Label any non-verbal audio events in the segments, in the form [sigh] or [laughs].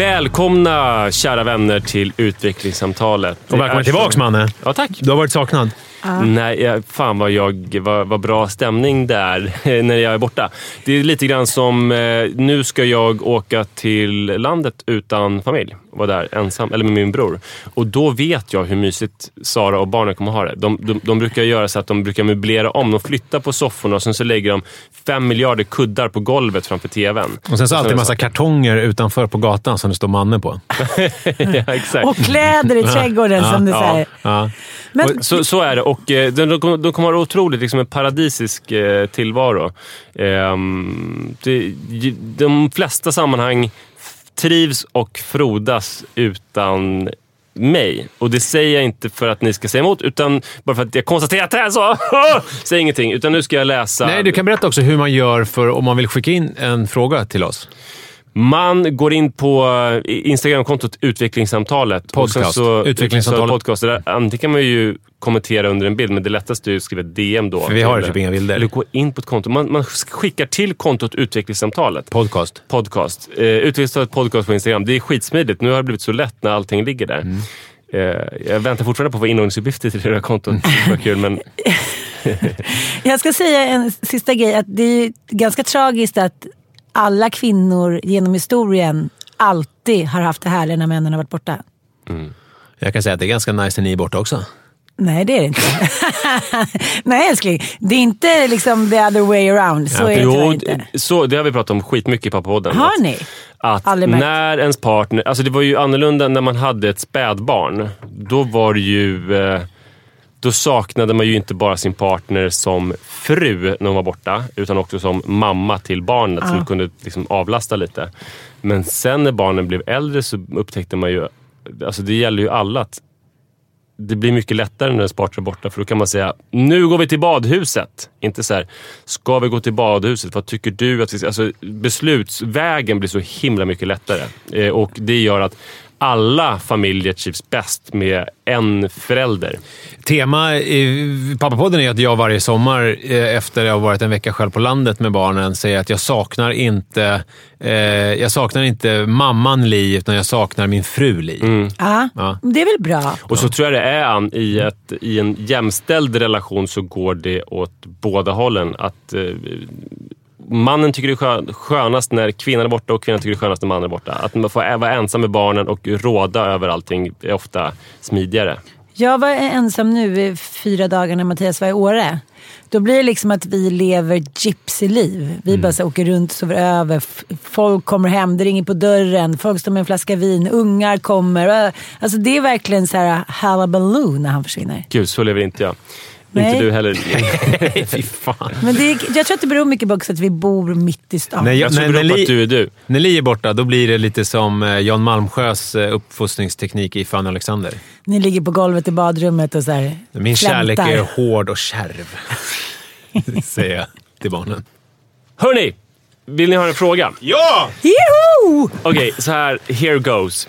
Välkomna kära vänner till utvecklingssamtalet. Och välkommen så- Manne. Ja, tack. Du har varit saknad. Nej, jag- fan vad, jag, vad, vad bra stämning där [laughs] när jag är borta. Det är lite grann som, eh, nu ska jag åka till landet utan familj. Vara där ensam, eller med min bror. Och då vet jag hur mysigt Sara och barnen kommer ha det. De, de, de brukar göra så att de brukar möblera om. De flyttar på sofforna och sen så lägger de fem miljarder kuddar på golvet framför tvn. Och sen så alltid en massa kartonger utanför på gatan som det står Manne på. [laughs] ja, exakt. Och kläder i trädgården som du säger. Ja. Men Och så, så är det och eh, de, de, kommer- ha otroligt liksom, en paradisisk eh, tillvaro. Ehm, de flesta sammanhang trivs och frodas utan mig. Och det säger jag inte för att ni ska säga emot, utan bara för att jag konstaterar att det är så. [laughs] Säg ingenting, utan nu ska jag läsa. Nej, du kan berätta också hur man gör för om man vill skicka in en fråga till oss. Man går in på eh, Instagramkontot Utvecklingssamtalet. Podcast. Så, Utvecklingssamtalet. Podcast. Där, antingen kan man ju kommentera under en bild, men det lättaste är att skriva DM då. För vi har Eller- typ inga bilder. Eller gå in på ett konto. Man, man skickar till kontot Utvecklingssamtalet. Podcast. Podcast. Eh, Utvecklingssamtalet podcast på Instagram. Det är skitsmidigt. Nu har det blivit så lätt när allting ligger där. Mm. Eh, jag väntar fortfarande på att få inloggningsuppgifter till det där kontot. Det var kul, men [laughs] jag ska säga en sista grej. Att det är ganska tragiskt att alla kvinnor genom historien alltid har haft det härliga när männen har varit borta. Jag kan säga att det är ganska nice när ni är borta också. Nej, det är det inte. [laughs] Nej, älskling. Det är inte liksom the other way around. Så är det Jo, inte. så, det har vi pratat om skitmycket i Pappapodden. Har Att- ni? Att märkt. när ens partner... Alltså det var ju annorlunda när man hade ett spädbarn. Då var det ju... Eh, då saknade man ju inte bara sin partner som fru när hon var borta, utan också som mamma till barnet som kunde liksom avlasta lite. Men sen när barnen blev äldre så upptäckte man ju... Alltså det gäller ju alla att det blir mycket lättare när ens partner är borta för då kan man säga nu går vi till badhuset. Inte så här, ska vi gå till badhuset? Vad tycker du? att vi alltså, Beslutsvägen blir så himla mycket lättare eh, och det gör att alla familjer trivs bäst med en förälder. Tema i Pappapodden är att jag varje sommar eh, efter jag har varit en vecka själv på landet med barnen säger att jag saknar inte, eh, jag saknar inte mamman Li, utan jag saknar min fru Li. Ja, Ja. det är väl bra. Och så tror jag det är Ann, i, ett, i en jämställd relation så går det åt båda hållen. Att eh, Mannen tycker det är skön, skönast när kvinnan är borta och kvinnan tycker det är skönast när mannen är borta. Att man får vara ensam med barnen och råda över allting är ofta smidigare. Jag var ensam nu i fyra dagar när Mattias var i Åre. Då blir det liksom att vi lever gypsy-liv. Vi bara så åker runt, sover över. Folk kommer hem, det ringer på dörren. Folk står med en flaska vin. Ungar kommer. Alltså det är verkligen så här hullabaloo när han försvinner. Gud, så lever inte jag. Nej. Inte du heller. Nej, fy fan. Men det är, jag tror att det beror mycket på att vi bor mitt i stan. Nej, Jag tror det beror på att du är du. när Li är borta, då blir det lite som eh, Jan Malmsjös eh, uppfostringsteknik i Fanny Alexander. Ni ligger på golvet i badrummet och så här Min flämtar. kärlek är hård och kärv. [laughs] Säger jag till barnen. Hörni! Vill ni höra en fråga? Ja! Joho! Okej, så här. Here goes.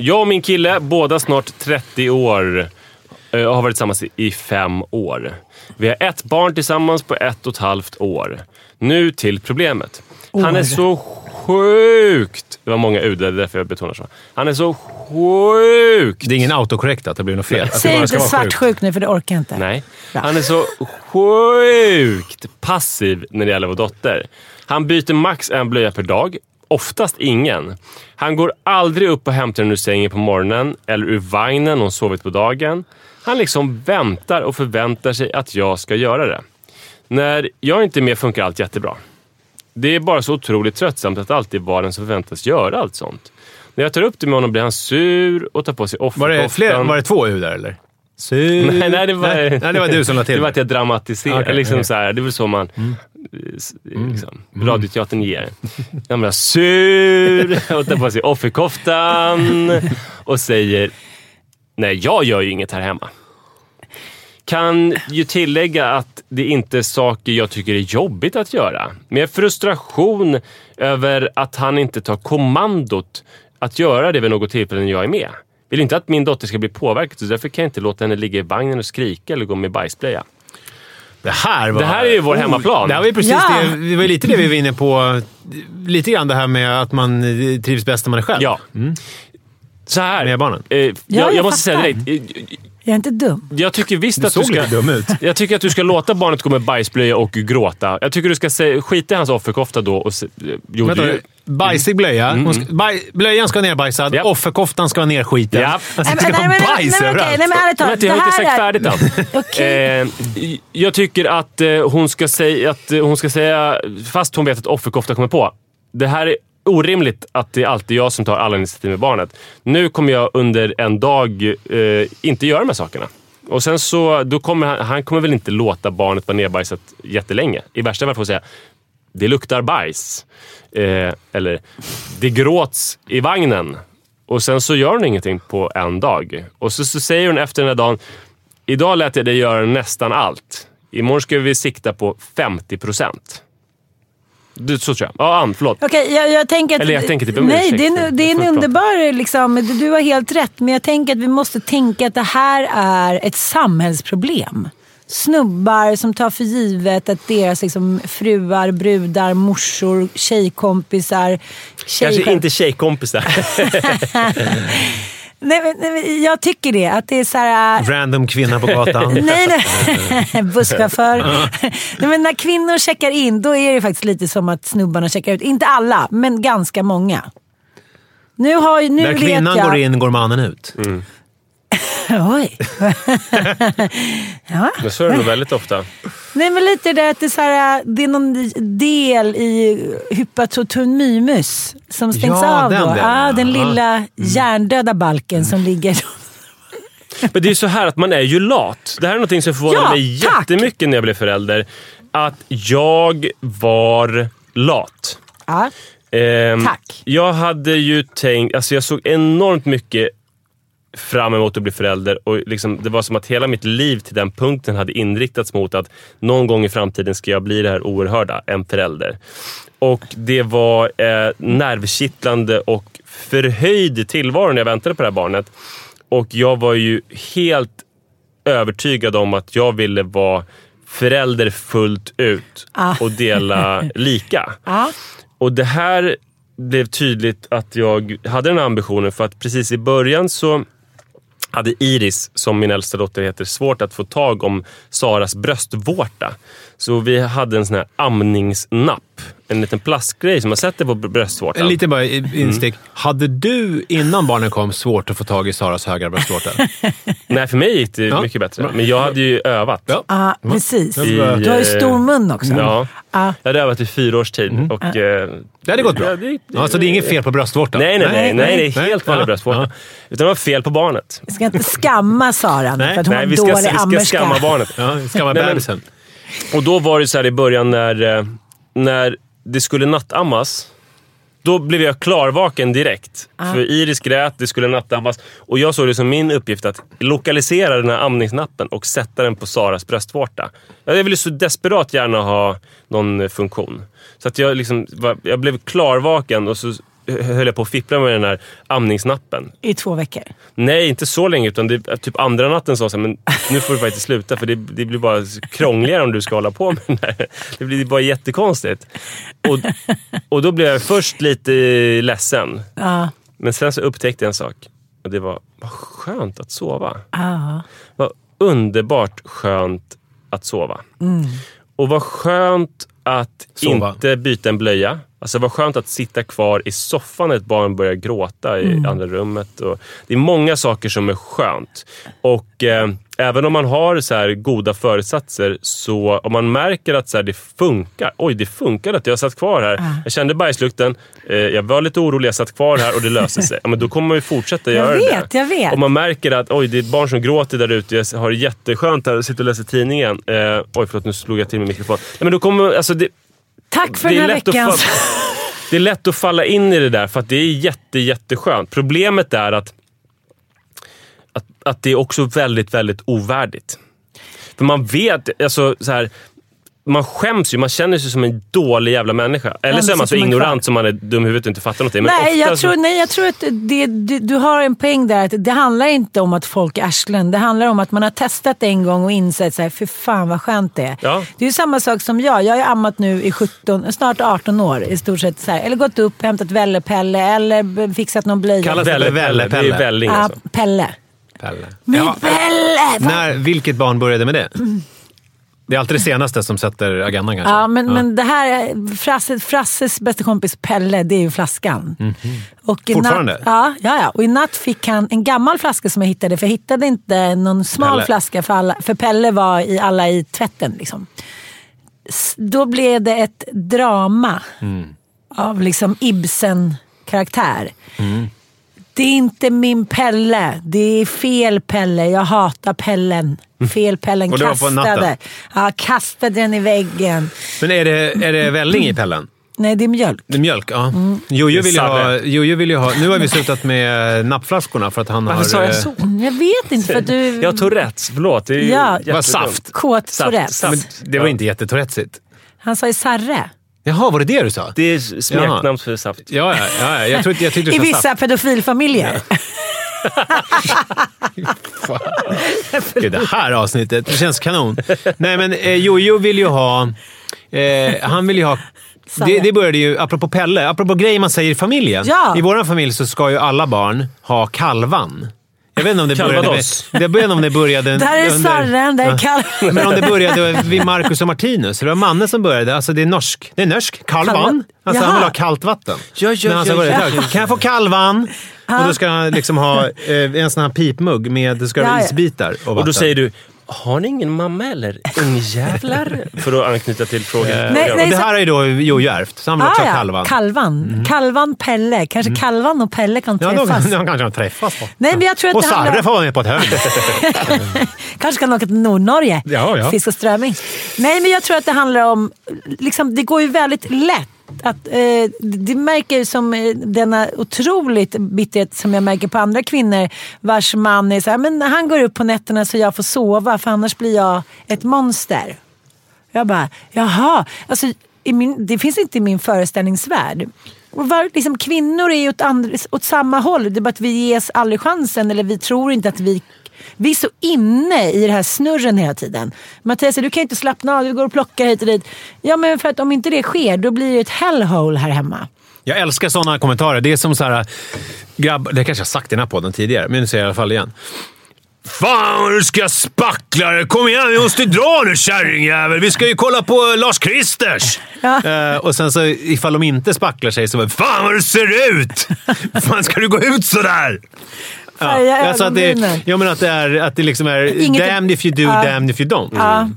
Jag och min kille, båda snart 30 år, eh, har varit tillsammans i fem år. Vi har ett barn tillsammans på ett och ett halvt år. Nu till problemet. Han är så sjukt... Det var många U, det är därför jag betonar så. Han är så sjukt... Det är ingen autokorrekt att det blir något fel. Säg inte svartsjuk nu för det orkar jag inte. Nej. Bra. Han är så sjukt passiv när det gäller vår dotter. Han byter max en blöja per dag. Oftast ingen. Han går aldrig upp och hämtar henne ur sängen på morgonen eller ur vagnen hon sovit på dagen. Han liksom väntar och förväntar sig att jag ska göra det. När jag inte är med funkar allt jättebra. Det är bara så otroligt tröttsamt att alltid vara den som förväntas göra allt sånt. När jag tar upp det med honom blir han sur och tar på sig Var offerkoftan. det, fler, var det två U där eller? Sur. [laughs] Nej, nej, det var, nej, nej, det var du som la [laughs] till Det var att jag dramatiserade. Okej, liksom okej. så här, det är väl så man... s- Liksom, Radioteatern ger. Han blir sur [laughs] och tar på sig offerkoftan och säger Nej, jag gör ju inget här hemma. Kan ju tillägga att det inte är saker jag tycker är jobbigt att göra. Mer frustration över att han inte tar kommandot att göra det vid något tillfälle när jag är med. Vill inte att min dotter ska bli påverkad så därför kan jag inte låta henne ligga i vagnen och skrika eller gå med bajsblöja. Det här, var, Det här är ju vår hemmaplan. Det här var ju precis Ja. det, det var lite det vi var inne på. Lite grann det här med att man eh, trivs bäst när man är själv. Ja. Så här. Med barnen. Eh, jag, jag jag måste säga direkt. Jag är inte dum. Jag tycker visst Du att du ska... dum ut. [laughs] Jag tycker att du ska låta barnet gå med bajsblöja och gråta. Jag tycker du ska säga, skita i hans offerkofta då och... Se, jo, Vänta, du, bajsig blöja. Hon ska, baj, blöjan ska vara nerbajsad. Japp. Offerkoftan ska vara nerskiten. Japp. Alltså, det ska vara nej, bajs nej, överallt. okej, nej, men ärligt talat. Vänta, jag har inte sagt är- färdigt än. [laughs] Eh, jag tycker att, eh, hon ska säga, att eh, hon ska säga, fast hon vet att offerkofta kommer på. Det här är orimligt att det är alltid jag som tar alla initiativ med barnet. Nu kommer jag under en dag eh, inte göra de här sakerna. Och sen så, då kommer han, han kommer väl inte låta barnet vara nerbajsat jättelänge. I värsta fall får jag säga, det luktar bajs. Eh, eller, det gråts i vagnen. Och sen så gör hon ingenting på en dag. Och så, så säger hon efter den här dagen, idag lät jag dig göra nästan allt. Imorgon ska vi sikta på 50 procent. Du, så tror jag. Ja, Ann, förlåt. Okej, jag, jag tänker att... Eller jag tänker typ om Nej, ursäkt. det är, en- det är en underbar... Liksom, du har helt rätt, men jag tänker att vi måste tänka att det här är ett samhällsproblem. Snubbar som tar för givet att deras liksom, fruar, brudar, morsor, tjejkompisar... Kanske tjejkomp- inte tjejkompisar. [laughs] [laughs] Nej, men, nej, jag tycker det. Att det är så här... Random kvinna på gatan. [laughs] Nej, nej. [laughs] Busschaufför. [laughs] nej, men när kvinnor checkar in, då är det faktiskt lite som att snubbarna checkar ut. Inte alla, men ganska många. Nu, har, nu När vet kvinnan jag... går in går mannen ut. Oj. [laughs] ja. Men så är det nog väldigt ofta. Nej, men lite det att det är, så här, det är någon del i hypatotomymus som stängs Ja, av den då. delen, ah, den lilla hjärndöda balken som ligger... Men det är så här att man är ju lat. Det här är något som förvånade Ja, mig tack. jättemycket när jag blev förälder. Att jag var lat. Ja. Ehm, Tack. Jag hade ju tänkt, alltså jag såg enormt mycket fram emot att bli förälder och liksom, det var som att hela mitt liv till den punkten hade inriktats mot att någon gång i framtiden ska jag bli det här oerhörda, en förälder. Och det var eh, nervkittlande och förhöjd i tillvaron när jag väntade på det här barnet. Och jag var ju helt övertygad om att jag ville vara förälder fullt ut Ah. och dela [laughs] lika. Ja. Och det här blev tydligt att jag hade den ambitionen för att precis i början så hade Iris, som min äldsta dotter heter, svårt att få tag om Saras bröstvårta. Så vi hade en sån här amningsnapp en liten plastgrej som man sätter på bröstvårtan. En liten bara i- instick. Mm. Hade du innan barnen kom svårt att få tag i Saras högra bröstvårta? [laughs] Nej, för mig gick det Ja. mycket bättre. Men jag hade ju övat. Ja. Ja, precis. I, Du har ju eh, stor mun också. Ja. Ja. Jag hade övat i fyra års tid. Och, eh, Det hade gått bra. Ja, det- Ja, så det är inget fel på bröstvårtan? Nej, nej, nej, nej, det är nej. helt vanlig Ja, bröstvårta. ja. Utan det var fel på barnet. Vi ska inte skamma Sara Nej, för att hon Nej, var vi ska, dålig vi ska ammerska. skamma barnet. Ja, ska man Nej, men- bebisen? Och då var det så här i början när, eh, när det skulle nattammas. Då blev jag klarvaken direkt. För Iris grät, det skulle nattammas. Och jag såg det som min uppgift att lokalisera den här amningsnappen och sätta den på Saras bröstvårta. Jag ville så desperat gärna ha någon funktion. Så att jag, liksom, jag blev klarvaken och så höll jag på att fippla med den här amningsnappen. I två veckor. Nej, inte så länge. Utan det, typ andra natten sa jag men nu får du faktiskt sluta för det, det blir bara krångligare om du ska hålla på med den här. Det blir bara jättekonstigt. Och, och då blev jag först lite ledsen. Ja. Men sen så upptäckte jag en sak. Och det var, vad skönt att sova. Ja. Vad underbart skönt att sova. Och vad skönt att Sova. inte byta en blöja. Alltså vad skönt att sitta kvar i soffan när ett barn börjar gråta i andra rummet. Och det är många saker som är skönt. Och eh, även om man har så här goda föresatser, så om man märker att så här, det funkar. Oj, det funkar att jag satt kvar här. Jag kände bajslukten. Eh, jag var lite orolig, jag satt kvar här och det löste sig. [laughs] Ja, men då kommer man ju fortsätta Jag göra vet, det. jag vet. Om man märker att oj, det är ett barn som gråter där ute, jag har det jätteskönt här och sitter och läser tidningen. Eh, oj, förlåt, nu slog jag till min mikrofon. Nej, men då kommer, alltså, det, Tack för det, den är här falla, [laughs] det är lätt att falla in i det där för att det är jätte, jätteskönt. Problemet är att, att, att det är också väldigt, väldigt ovärdigt. För man vet, alltså så här, man skäms ju, man känner sig som en dålig jävla människa. Eller Ja, så är man så sitter man ignorant som man är dum i huvudet och inte fattar någonting. Men Nej, jag så- tror, nej, jag tror att det, du, du har en poäng där. Att det handlar inte om att folk är arslen. Det handlar om att man har testat en gång och insett så här, för fan vad skönt det är. Ja. Det är ju samma sak som jag. Jag har ju ammat nu i 17, snart 18 år i stort sett. Så här, eller gått upp, hämtat Vällepelle eller fixat någon blöja. Kallas det Välle, för Välle, det är Välle-Pelle? välling ja, alltså. Pelle. Pelle. Men Ja, Pelle! när, vilket barn började med det? Det är alltid det senaste som sätter agendan kanske. Ja, men, men det här, är- Frasse, Frasses bästa kompis Pelle, det är ju flaskan. Och i Fortfarande? Natt, ja, ja, ja, och i natt fick han en gammal flaska som jag hittade, för jag hittade inte någon smal Pelle. flaska för, alla, för Pelle var i alla i tvätten. Liksom. Då blev det ett drama av liksom Ibsen-karaktär. Det är inte min Pelle. Det är fel Pelle. Jag hatar Pellen. Fel Pellen. Och det var på natten? Kastade. Ja, kastade den i väggen. Men är det, är det välling i pellen? Nej, det är mjölk. Det är mjölk, ja. Mm. Jojo vill, ju ha. Jojo vill ju ha... Nu har vi slutat med nappflaskorna för att han Varför har... sa jag eh, så? Mm, Jag vet inte för du... Jag har Tourettes, förlåt. Det är Ja. Vad saft? Kåt Saft, Tourettes. Det var inte jättetourettesigt. Han sa ju sarre. Jaha, var det det du sa? Det är smeknamn för saft. Ja, ja, ja, ja. Jag, trodde, jag tyckte I sa vissa saft. pedofilfamiljer. Gud, det här avsnittet det känns kanon. Nej, men eh, Jojo vill ju ha... Eh, han vill ju ha... Det, det började ju, apropå Pelle, apropå grejer man säger i familjen. Ja. I vår familj så ska ju alla barn ha kalvan. Jag vet inte om det började med... Jag vet inte om det började... Där är sarren, där är kall... Men om det började vid Marcus och Martinus. Det var Manne som började. Alltså det är norsk. Det är norsk. Kalvan. Alltså han Jaha. vill ha kallt vatten. Ja, ja, Men han sa ja, ja. Kan jag få kalvan? Och då ska han liksom ha eh, en sån här pipmugg med ska ja. isbitar och vatten. Och då säger du, har ni ingen mamma eller? Ungjävlar? [laughs] För att anknyta till frågan. Eh, Nej, det här är ju då Jojo ärvt, så han vill också Ah, ha ja. kalvan. Kalvan. Kalvan Pelle. Kanske Kalvan och Pelle kan ja, de, träffas. de kanske de träffas då. Nej, men jag tror att och det handlar Sarre om- får vara med på ett hörn. [laughs] Kanske kan åka till Nordnorge. Ja, ja. Fisk och strömming. Nej, men jag tror att det handlar om... Liksom, det går ju väldigt lätt. Att, eh, det märker jag som eh, denna otroligt bitterhet som jag märker på andra kvinnor vars man är så här, men han går upp på nätterna så jag får sova för annars blir jag ett monster. Jag bara, jaha. Alltså, i min, det finns inte i min föreställningsvärld. Och var, liksom, kvinnor är ju åt, andra, åt samma håll. Det är bara att vi ges aldrig chansen eller vi tror inte att vi... Vi är så inne i den här snurren hela tiden. Mattias du kan inte slappna av, du går och plockar hit och dit. Ja, men för att om inte det sker, då blir det ett hellhole här hemma. Jag älskar sådana kommentarer. Det är som så här, grabb, det kanske jag sagt i den här podden tidigare, men nu säger jag i alla fall igen. Fan du ska spackla dig! Kom igen, vi måste dra nu kärringjävel! Vi ska ju kolla på Lars-Kristers! [laughs] Eh, och sen så ifall de inte spacklar sig så bara Fan vad du ser ut! Fan ska du gå ut sådär? Färga alltså att det, jag menar att det är, att det liksom är Inget- damned if you do, Ja. damned if you don't. Ja.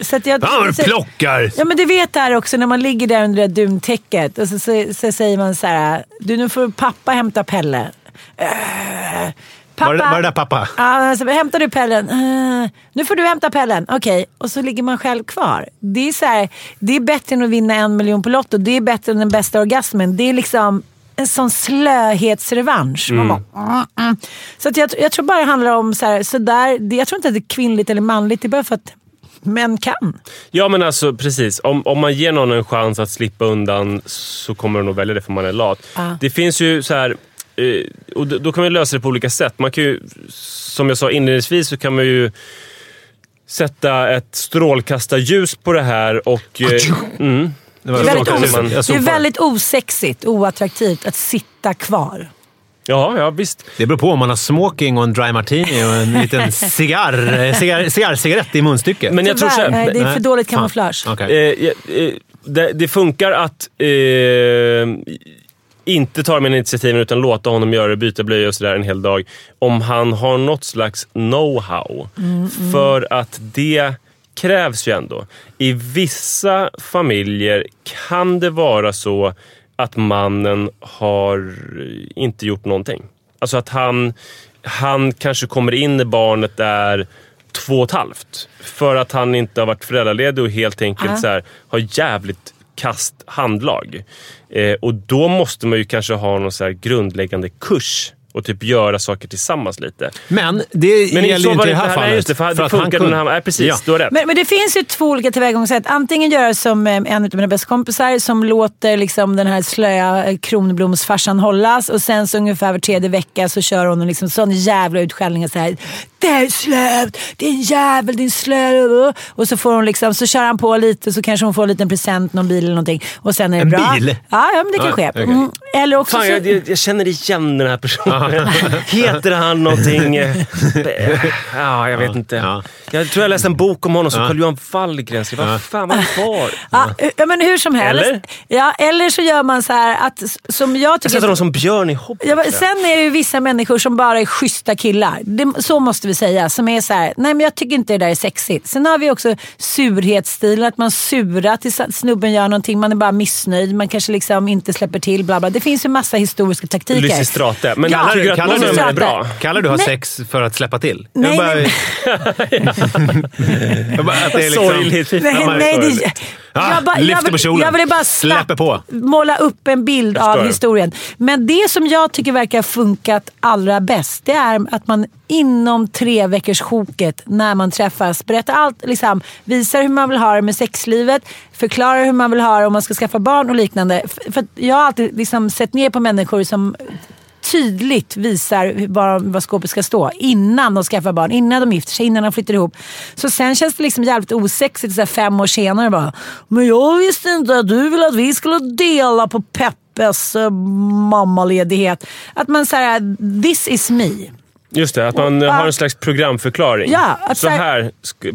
Så att jag, du så- plockar! Ja men du vet det här också när man ligger där under det där duntäcket och så, så, så säger man så här. Du nu får pappa hämta Pelle. Äh, pappa. Var det, var det där pappa? Ja, alltså, hämtar du Pellen? "Eh, nu får du hämta Pellen. Okej, och så ligger man själv kvar. Det är, så här, det är bättre än att vinna en miljon på Lotto. Det är bättre än den bästa orgasmen. Det är liksom en sån slöhetsrevansch. Man bara, mm, mm. Så att jag, jag tror bara det handlar om så här, så där, det, jag tror inte att det är kvinnligt eller manligt. Det är bara för att män kan. Ja, men alltså precis. Om, om man ger någon en chans att slippa undan så kommer de nog välja det för man är lat. Ja. Det finns ju så här... eh, Och då då kan man lösa det på olika sätt. Man kan ju, som jag sa inledningsvis, så kan man ju sätta ett strålkastarljus på det här och... eh, Mm, Det var Det är väldigt, os- det är väldigt osexigt, oattraktivt att sitta kvar. ja, ja, visst. Det beror på om man har smoking och en dry martini och en liten [laughs] cigarr, cigarr, cigarrcigarett i munstycket. Men jag tror så Tyvärr, här, nej, det är för dåligt kamouflage. Okej. Eh, eh, det, det funkar att eh, inte ta här initiativen utan låta honom göra det, byta blöja och sådär en hel dag. Om han har något slags know-how. För att det krävs ju ändå. I vissa familjer kan det vara så att mannen har inte gjort någonting. Alltså att han, han kanske kommer in när barnet är två och ett halvt. För att han inte har varit föräldraledig och helt enkelt Ja. så här, har jävligt kast handlag. Eh, och då måste man ju kanske ha någon så här grundläggande kurs och typ göra saker tillsammans lite. Men det Men gäller så ju var inte i det här nej, fallet. Just det, för, för det att han kunde- han... Nej, precis. Ja. Du har rätt. Men, men det finns ju två olika tillvägagångssätt. Antingen göra som eh, en av mina bästa kompisar som låter liksom den här slöa eh, kronblomsfarsan hållas och sen så ungefär var tredje vecka så kör hon en liksom sån jävla utskällning. Så här, är slöt, din jävel, din slö. Och så, får hon liksom, så kör han på lite så kanske hon får en liten present, någon bil eller någonting. Och sen är det En bra. bil? Ja, ja men det kan Ja, ske. okej. Mm. Eller också Fan, så, jag, jag, jag känner igen den här personen. [laughs] Heter han någonting? [laughs] Ja, jag vet inte. Ja. Jag tror jag läste en bok om honom som Ja. Carl-Johan Wallgren skrev. Vad fan var det ja, ja, men hur som helst. Eller? Ja, eller så gör man så här att, som jag Jag tycker... sätter honom som Björn i Hobbit. Sen är det ju vissa människor som bara är schyssta killar. Det, så måste vi säga. Som är så här, nej men jag tycker inte det där är sexigt. Sen har vi också surhetsstilen, att man surar tills snubben gör någonting. Man är bara missnöjd, man kanske liksom inte släpper till. Bla bla. Det finns ju massa historiska taktiker. Lysistrate. Men Ja. tycker att Kallar du- av dem är bra. Kallar du ha Nej. sex för att släppa till? Nej, jag bara, nej. [laughs] jag bara, att det är [laughs] liksom, Sorgligt. Nej, nej, det, sorgligt. Ah, jag, lyfter på kjolen. jag ville bara Släpper på. måla upp en bild av historien. Men det som jag tycker verkar ha funkat allra bäst, det är att man inom tre veckors sjoket när man träffas berättar allt. Liksom, visar hur man vill ha det med sexlivet, förklarar hur man vill ha det om man ska skaffa barn och liknande. För, jag har alltid liksom sett ner på människor som tydligt visar var, var skåpet ska stå innan de skaffar barn, innan de gifter sig, innan de flyttar ihop. Så sen känns det liksom jävligt osexigt så här fem år senare bara. Men jag visste inte att du ville att vi skulle dela på Peppes eh, mammaledighet. Att man säger this is me. Just det, att man Ja. har en slags programförklaring. Ja, att så så här-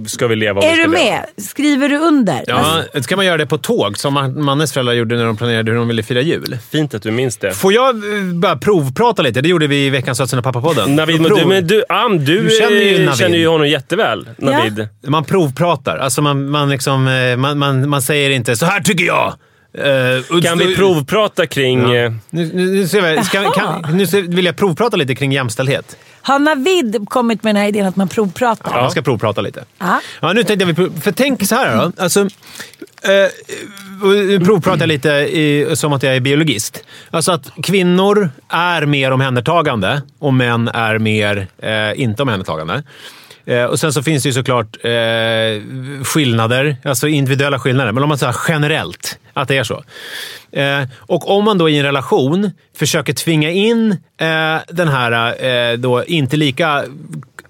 ska, vi leva. vi Är ska du leva. med? Skriver du under? Ja, ska man göra det på tåg som man- Mannes föräldrar gjorde när de planerade hur de ville fira jul? Fint att du minns det. Får jag eh, bara provprata lite? Det gjorde vi i veckans Sötsen och pappa-podden. Navid, Prov- du, men du, Am, du, Du känner ju eh, Navid. känner ju honom jätteväl. Navid. Man provpratar. Alltså man, man, liksom, eh, man, man, man säger inte “så här tycker jag”. Eh, Kan vi provprata kring... Ja. Nu, nu, nu, vi, ska, kan, nu vill jag provprata lite kring jämställdhet. Har Navid kommit med den här idén att man provpratar? Ja. Man ska provprata lite. Ja. Ja, nu tänkte jag, för tänk så här då. Alltså, eh, jag lite i, som att jag är biologist. Alltså att kvinnor är mer omhändertagande och män är mer eh, inte omhändertagande. Eh, och Sen så finns det ju såklart eh, skillnader, alltså individuella skillnader. Men om man säger generellt att det är så. Eh, och om man då i en relation försöker tvinga in eh, den här eh, då inte lika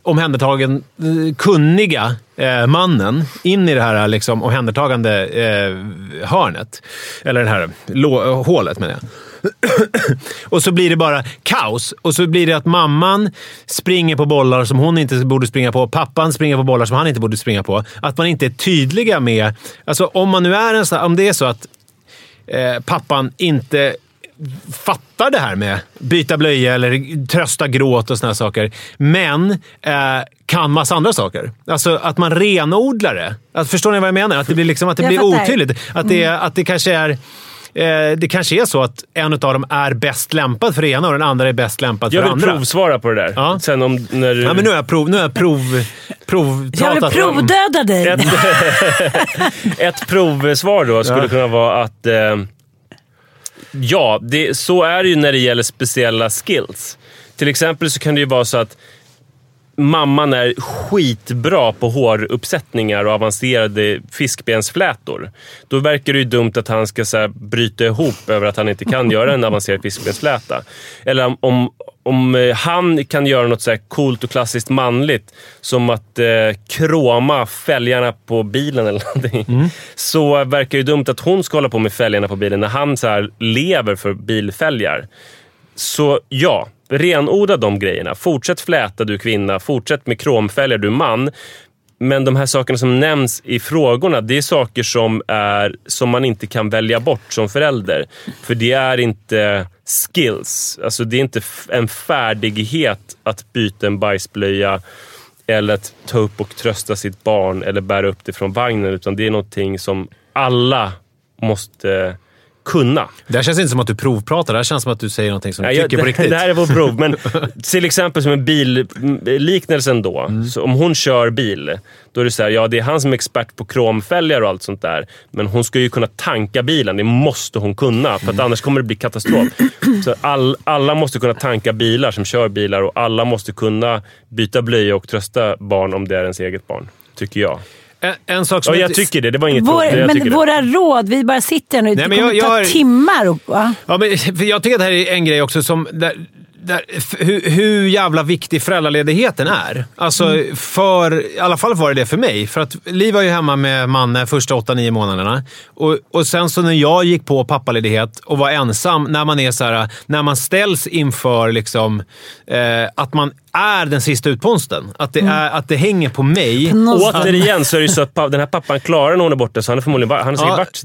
omhändertagen, eh, kunniga eh, mannen in i det här liksom, omhändertagande eh, hörnet. Eller det här lå- hålet menar jag och så blir det bara kaos. Och så blir det att mamman springer på bollar som hon inte borde springa på. Pappan springer på bollar som han inte borde springa på. Att man inte är tydliga med... Alltså om man nu är en sån, Om det är så att eh, pappan inte fattar det här med byta blöja eller trösta gråt och såna saker, men eh, kan massa andra saker. Alltså att man renodlar det. Att, förstår ni vad jag menar? Att det blir, liksom, att det Jag blir fattar. otydligt. Att det, att det kanske är... Eh, det kanske är så att en av dem är bäst lämpad för det ena och den andra är bäst lämpad för Jag det vill andra. provsvara på det där. Ja. Sen om... När du... Ja, men nu har jag, prov, nu har jag prov, Jag vill provpratat. provdöda dig. Ett, [laughs] ett provsvar då skulle Ja. kunna vara att... Eh, ja, det, så är det ju när det gäller speciella skills. Till exempel så kan det ju vara så att mamman är skitbra på håruppsättningar och avancerade fiskbensflätor. Då verkar det ju dumt att han ska så här, bryta ihop över att han inte kan [laughs] göra en avancerad fiskbensfläta. Eller om- om, eh, han kan göra något så här coolt och klassiskt manligt, som att eh, kroma fälgarna på bilen eller någonting. Så verkar det ju dumt att hon ska hålla på med fälgarna på bilen när han så lever för bilfälgar. Så ja, renodla de grejerna. Fortsätt fläta du kvinna, fortsätt med kromfälgar du man. Men de här sakerna som nämns i frågorna, det är saker som, är, som man inte kan välja bort som förälder. För det är inte skills. Alltså det är inte en färdighet att byta en bajsblöja eller att ta upp och trösta sitt barn eller bära upp det från vagnen. Utan det är någonting som alla måste kunna. Det här känns inte som att du provpratar. Det här känns som att du säger någonting som du Ja, jag- tycker på det, riktigt. Det här är vår prov, men [laughs] till exempel som en billiknelsen då. Mm. Om hon kör bil, då är det så här, ja det är han som är expert på kromfälgar och allt sånt där. Men hon ska ju kunna tanka bilen. Det måste hon kunna, för att Mm. annars kommer det bli katastrof. Så all, alla måste kunna tanka bilar som kör bilar och alla måste kunna byta blöja och trösta barn om det är ens eget barn. Tycker jag. En, en sak som Och jag tycker det. Det var inget Vår. Jag tycker men det. våra råd, vi bara sitter nu. Det men kommer jag- ta jag har- timmar. Och? Ja, men, jag tycker att det här är en grej också som... Där, där, hur, hur jävla viktig föräldraledigheten är. Alltså, för, I alla fall var det det för mig. För att Liv var ju hemma med Manne första 8-9 månaderna. Och, och sen så när jag gick på pappaledighet och var ensam, när man, är så här, när man ställs inför liksom, eh, att man är den sista utposten. Att det, är, att det hänger på mig. Någonstans. Återigen så är det ju så att den här pappan klarar när hon är borta, så han är förmodligen han har säkert Ja. varit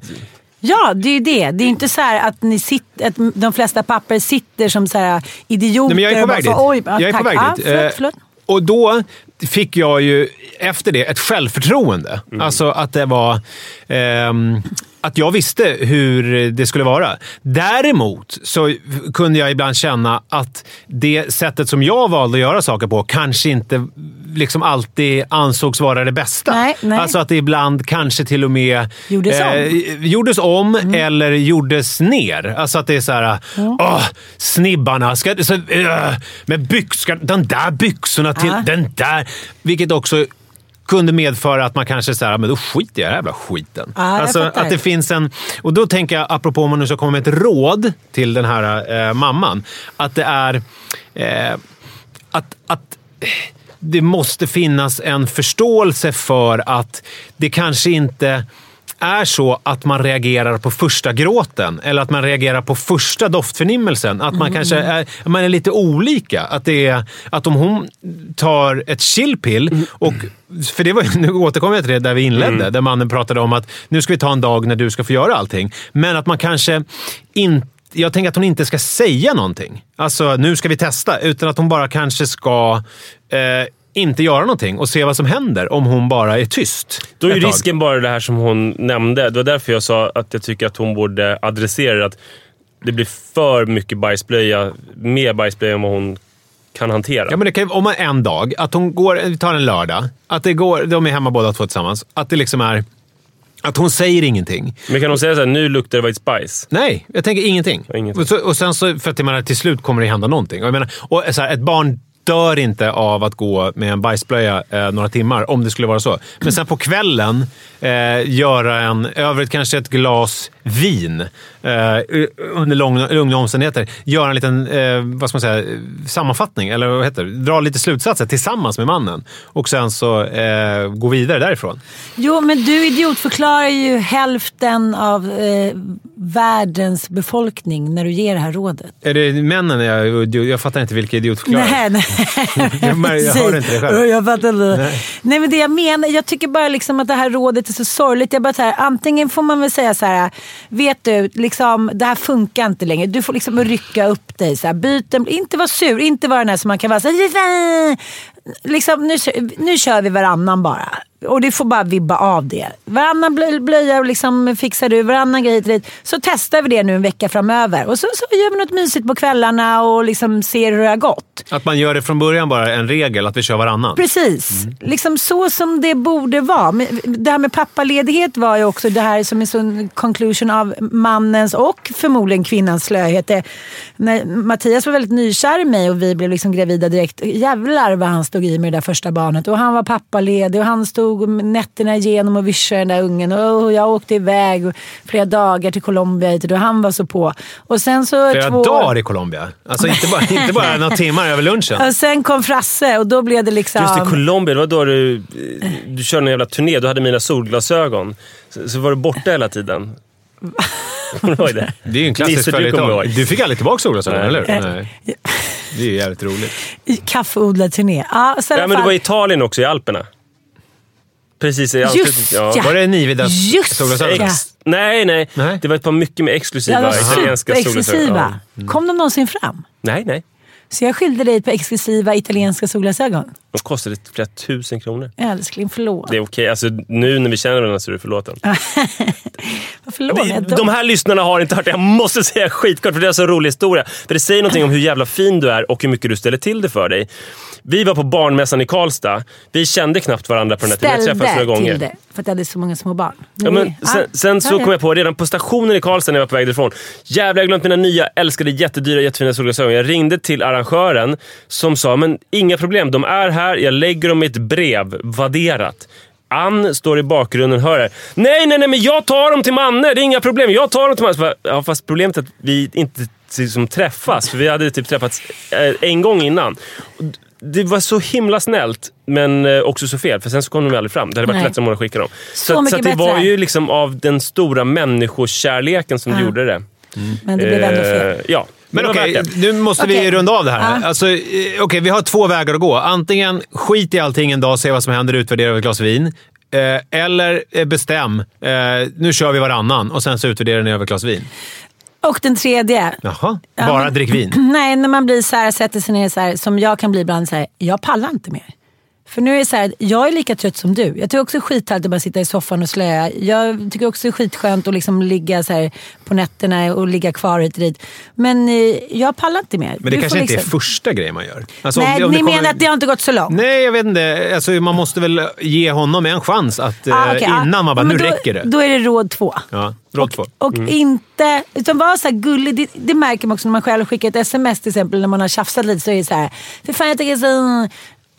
Ja, det är ju det. Det är inte så här att, ni sitter, att de flesta papper sitter som så här idioter. Nej, men jag är på väg så, dit. Oj, ja, jag är på väg dit. förlåt, Eh, förlåt. Och då fick jag ju efter det ett självförtroende. Alltså att det var... ehm, att jag visste hur det skulle vara. Däremot så kunde jag ibland känna att det sättet som jag valde att göra saker på kanske inte liksom alltid ansågs vara det bästa. Nej, nej. Alltså att det ibland kanske till och med Gjordes om. Mm. gjordes om eller gjordes ner. Alltså att det är så här... Åh, snibbarna. Ska, så, uh, men byx, ska, den där byxorna till Ja. den där. Vilket också kunde medföra att man kanske säger men då skiter jag i den jävla skiten. Jag alltså att det finns en... Och då tänker jag, apropå om man nu ska komma med ett råd till den här eh, mamman, att det är... Eh, att, att det måste finnas en förståelse för att det kanske inte är så att man reagerar på första gråten eller att man reagerar på första doftförnimmelsen. Att man kanske är, man är lite olika. Att, det är, att om hon tar ett chillpill och för det var, [laughs] nu återkommer jag till det där vi inledde, där mannen pratade om att nu ska vi ta en dag när du ska få göra allting. Men att man kanske inte jag tänker att hon inte ska säga någonting. Alltså, nu ska vi testa. Utan att hon bara kanske ska eh, inte göra någonting och se vad som händer om hon bara är tyst. Då är ju risken bara det här som hon nämnde. Det var därför jag sa att jag tycker att hon borde adressera. Att det blir för mycket bajsblöja, mer bajsblöja än vad hon kan hantera. Ja, men det kan, om man en dag, att hon går, vi tar en lördag, att det går, de är hemma båda två tillsammans. Att det liksom är... Att hon säger ingenting. Men kan hon säga så här, nu luktar det white spice? Nej, jag tänker ingenting. Ingenting. Och, så, och sen så, för att menar, till slut kommer det hända någonting. Och jag menar, och så här, ett barn dör inte av att gå med en bajsblöja eh, några timmar, om det skulle vara så. Men sen på kvällen eh, göra en, över ett, kanske ett glas vin eh, under lugna omständigheter. Göra en liten eh, vad ska man säga, sammanfattning, eller vad heter det? Dra lite slutsatser tillsammans med mannen. Och sen så eh, gå vidare därifrån. Jo, men du idiotförklarar ju hälften av eh, världens befolkning när du ger det här rådet? Är det männen? Jag, jag fattar inte vilka idiotförklaringar. Nej, nej. [laughs] Jag jag hör inte det själv. [laughs] Jag fattar inte. Nej. men det jag menar, jag tycker bara liksom att det här rådet är så sorgligt. Jag bara så här, antingen får man väl säga så här, vet du, liksom, det här funkar inte längre. Du får liksom rycka upp dig. Så här, byt en, inte vara sur, inte vara den här som man kan vara så här, liksom, nu, nu kör vi varannan bara. Och det får bara vibba av det. Varannan blö- blöja och liksom fixar du, varannan grej hit. Så testar vi det nu en vecka framöver. Och så, så gör vi något mysigt på kvällarna och liksom ser hur det har gått. Att man gör det från början bara en regel, att vi kör varannan. Precis. Mm. Liksom så som det borde vara. Det här med pappaledighet var ju också det här som är sån conclusion av mannens och förmodligen kvinnans slöhet. Det, när Mattias var väldigt nykär i mig och vi blev liksom gravida direkt. Jävlar vad han stod i med det där första barnet. Och han var pappaledig och han stod nätterna igenom och vischade den där ungen. Och jag åkte iväg flera dagar till Colombia hit och han var så på. Och sen så Flera två... dagar i Colombia. Alltså inte bara, inte bara några timmar över lunchen. Och sen kom Frasse och då blev det liksom... Just det, Colombia, det var då du, du körde en jävla turné. Du hade mina solglasögon. Så, så var du borta hela tiden. [laughs] Det? Är ju en klassisk du följetong. Du fick aldrig tillbaka solglasögon, Nej. eller hur? Eh, Nej. Det är ju jävligt roligt. Kaffeodlarturné. I Ja, men du var i Italien också, i Alperna. Precis i. Just ja. ja. Var det Nividas Just solglasögon? ja. Ex- nej, nej, Nej. Det var ett par mycket mer exklusiva Ja, italienska solglasögon. Ja. Kom de någonsin fram? Nej, nej. Så jag skilde dig på exklusiva italienska solglasögon. De kostade flera tusen kronor. Älskling, förlåt. Det är okej. Alltså, nu när vi känner varandra så är du förlåten. [laughs] förlåt Vi, jag de här lyssnarna har inte hört det. Jag måste säga skitkort för det är en så rolig historia. För Det säger någonting om hur jävla fin du är och hur mycket du ställer till det för dig. Vi var på barnmässan i Karlstad. Vi kände knappt varandra på den här tiden. Vi ställde träffades några gånger. till det. För att jag hade så många små barn. Ja, men sen, sen så kom jag på, redan på stationen i Karlstad när jag var på väg därifrån. Jävlar, jag glömt mina nya, älskade, jättedyra, jättefina solglasögon. Jag ringde till arrangören som sa, men inga problem, de är här, jag lägger dem i ett brev, vadderat. Ann står i bakgrunden och hör det. Nej, nej, nej, men jag tar dem till Manne. Det är inga problem. Jag tar dem till Manne. Ja, fast problemet är att vi inte liksom träffas. För vi hade typ träffats eh, en gång innan. Och Det var så himla snällt, men eh, också så fel. För sen så kom de aldrig fram. Det hade varit Nej. lättare om att skicka dem. Så Så, så det var bättre. ju liksom av den stora människokärleken som Ja. gjorde det. Men det blev ändå fel. Eh, Ja, Men var okej, det. nu måste vi Okej. runda av det här. Ja. Alltså, eh, okej, vi har två vägar att gå. Antingen skit i allting en dag, se vad som händer, utvärdera över ett glas vin. Eh, eller bestäm, eh, nu kör vi varannan och sen så utvärderar ni över ett glas vin. Och den tredje. Jaha, Ja, bara men- drick vin. [clears throat] Nej, när man blir så här, sätter sig ner så här, som jag kan bli ibland så här, jag pallar inte mer. För nu är det så här, jag är lika trött som du. Jag tycker också det är skithärligt att bara sitta i soffan och slöa. Jag tycker också det är skitskönt att liksom ligga så här på nätterna och ligga kvar hit och dit. Men eh, jag pallar inte mer. Men det Du kanske inte är liksom- första grejen man gör. Alltså, om Nej, det- om ni kommer- menar att det har inte gått så långt? Nej, jag vet inte. Alltså, man måste väl ge honom en chans att, Ah, eh, okej, ah. innan man bara, nu då, räcker det. Då är det råd två. Ja, råd två. Och inte... Utan vara så gullig. Det, det märker man också när man själv skickar ett sms till exempel när man har tjafsat lite så är det så här. För fan jag tycker så...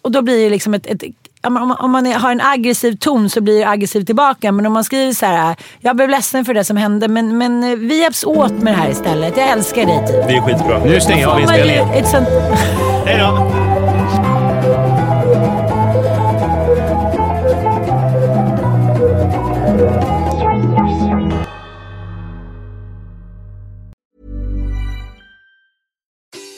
Och då blir det liksom ett... ett om man, har en aggressiv ton så blir det aggressiv tillbaka. Men om man skriver så här. Jag blev ledsen för det som hände men, men eh, vi hjälps åt med det här istället. Jag älskar dig typ. Det är skitbra. Nu stänger jag av inspelningen. Hej då!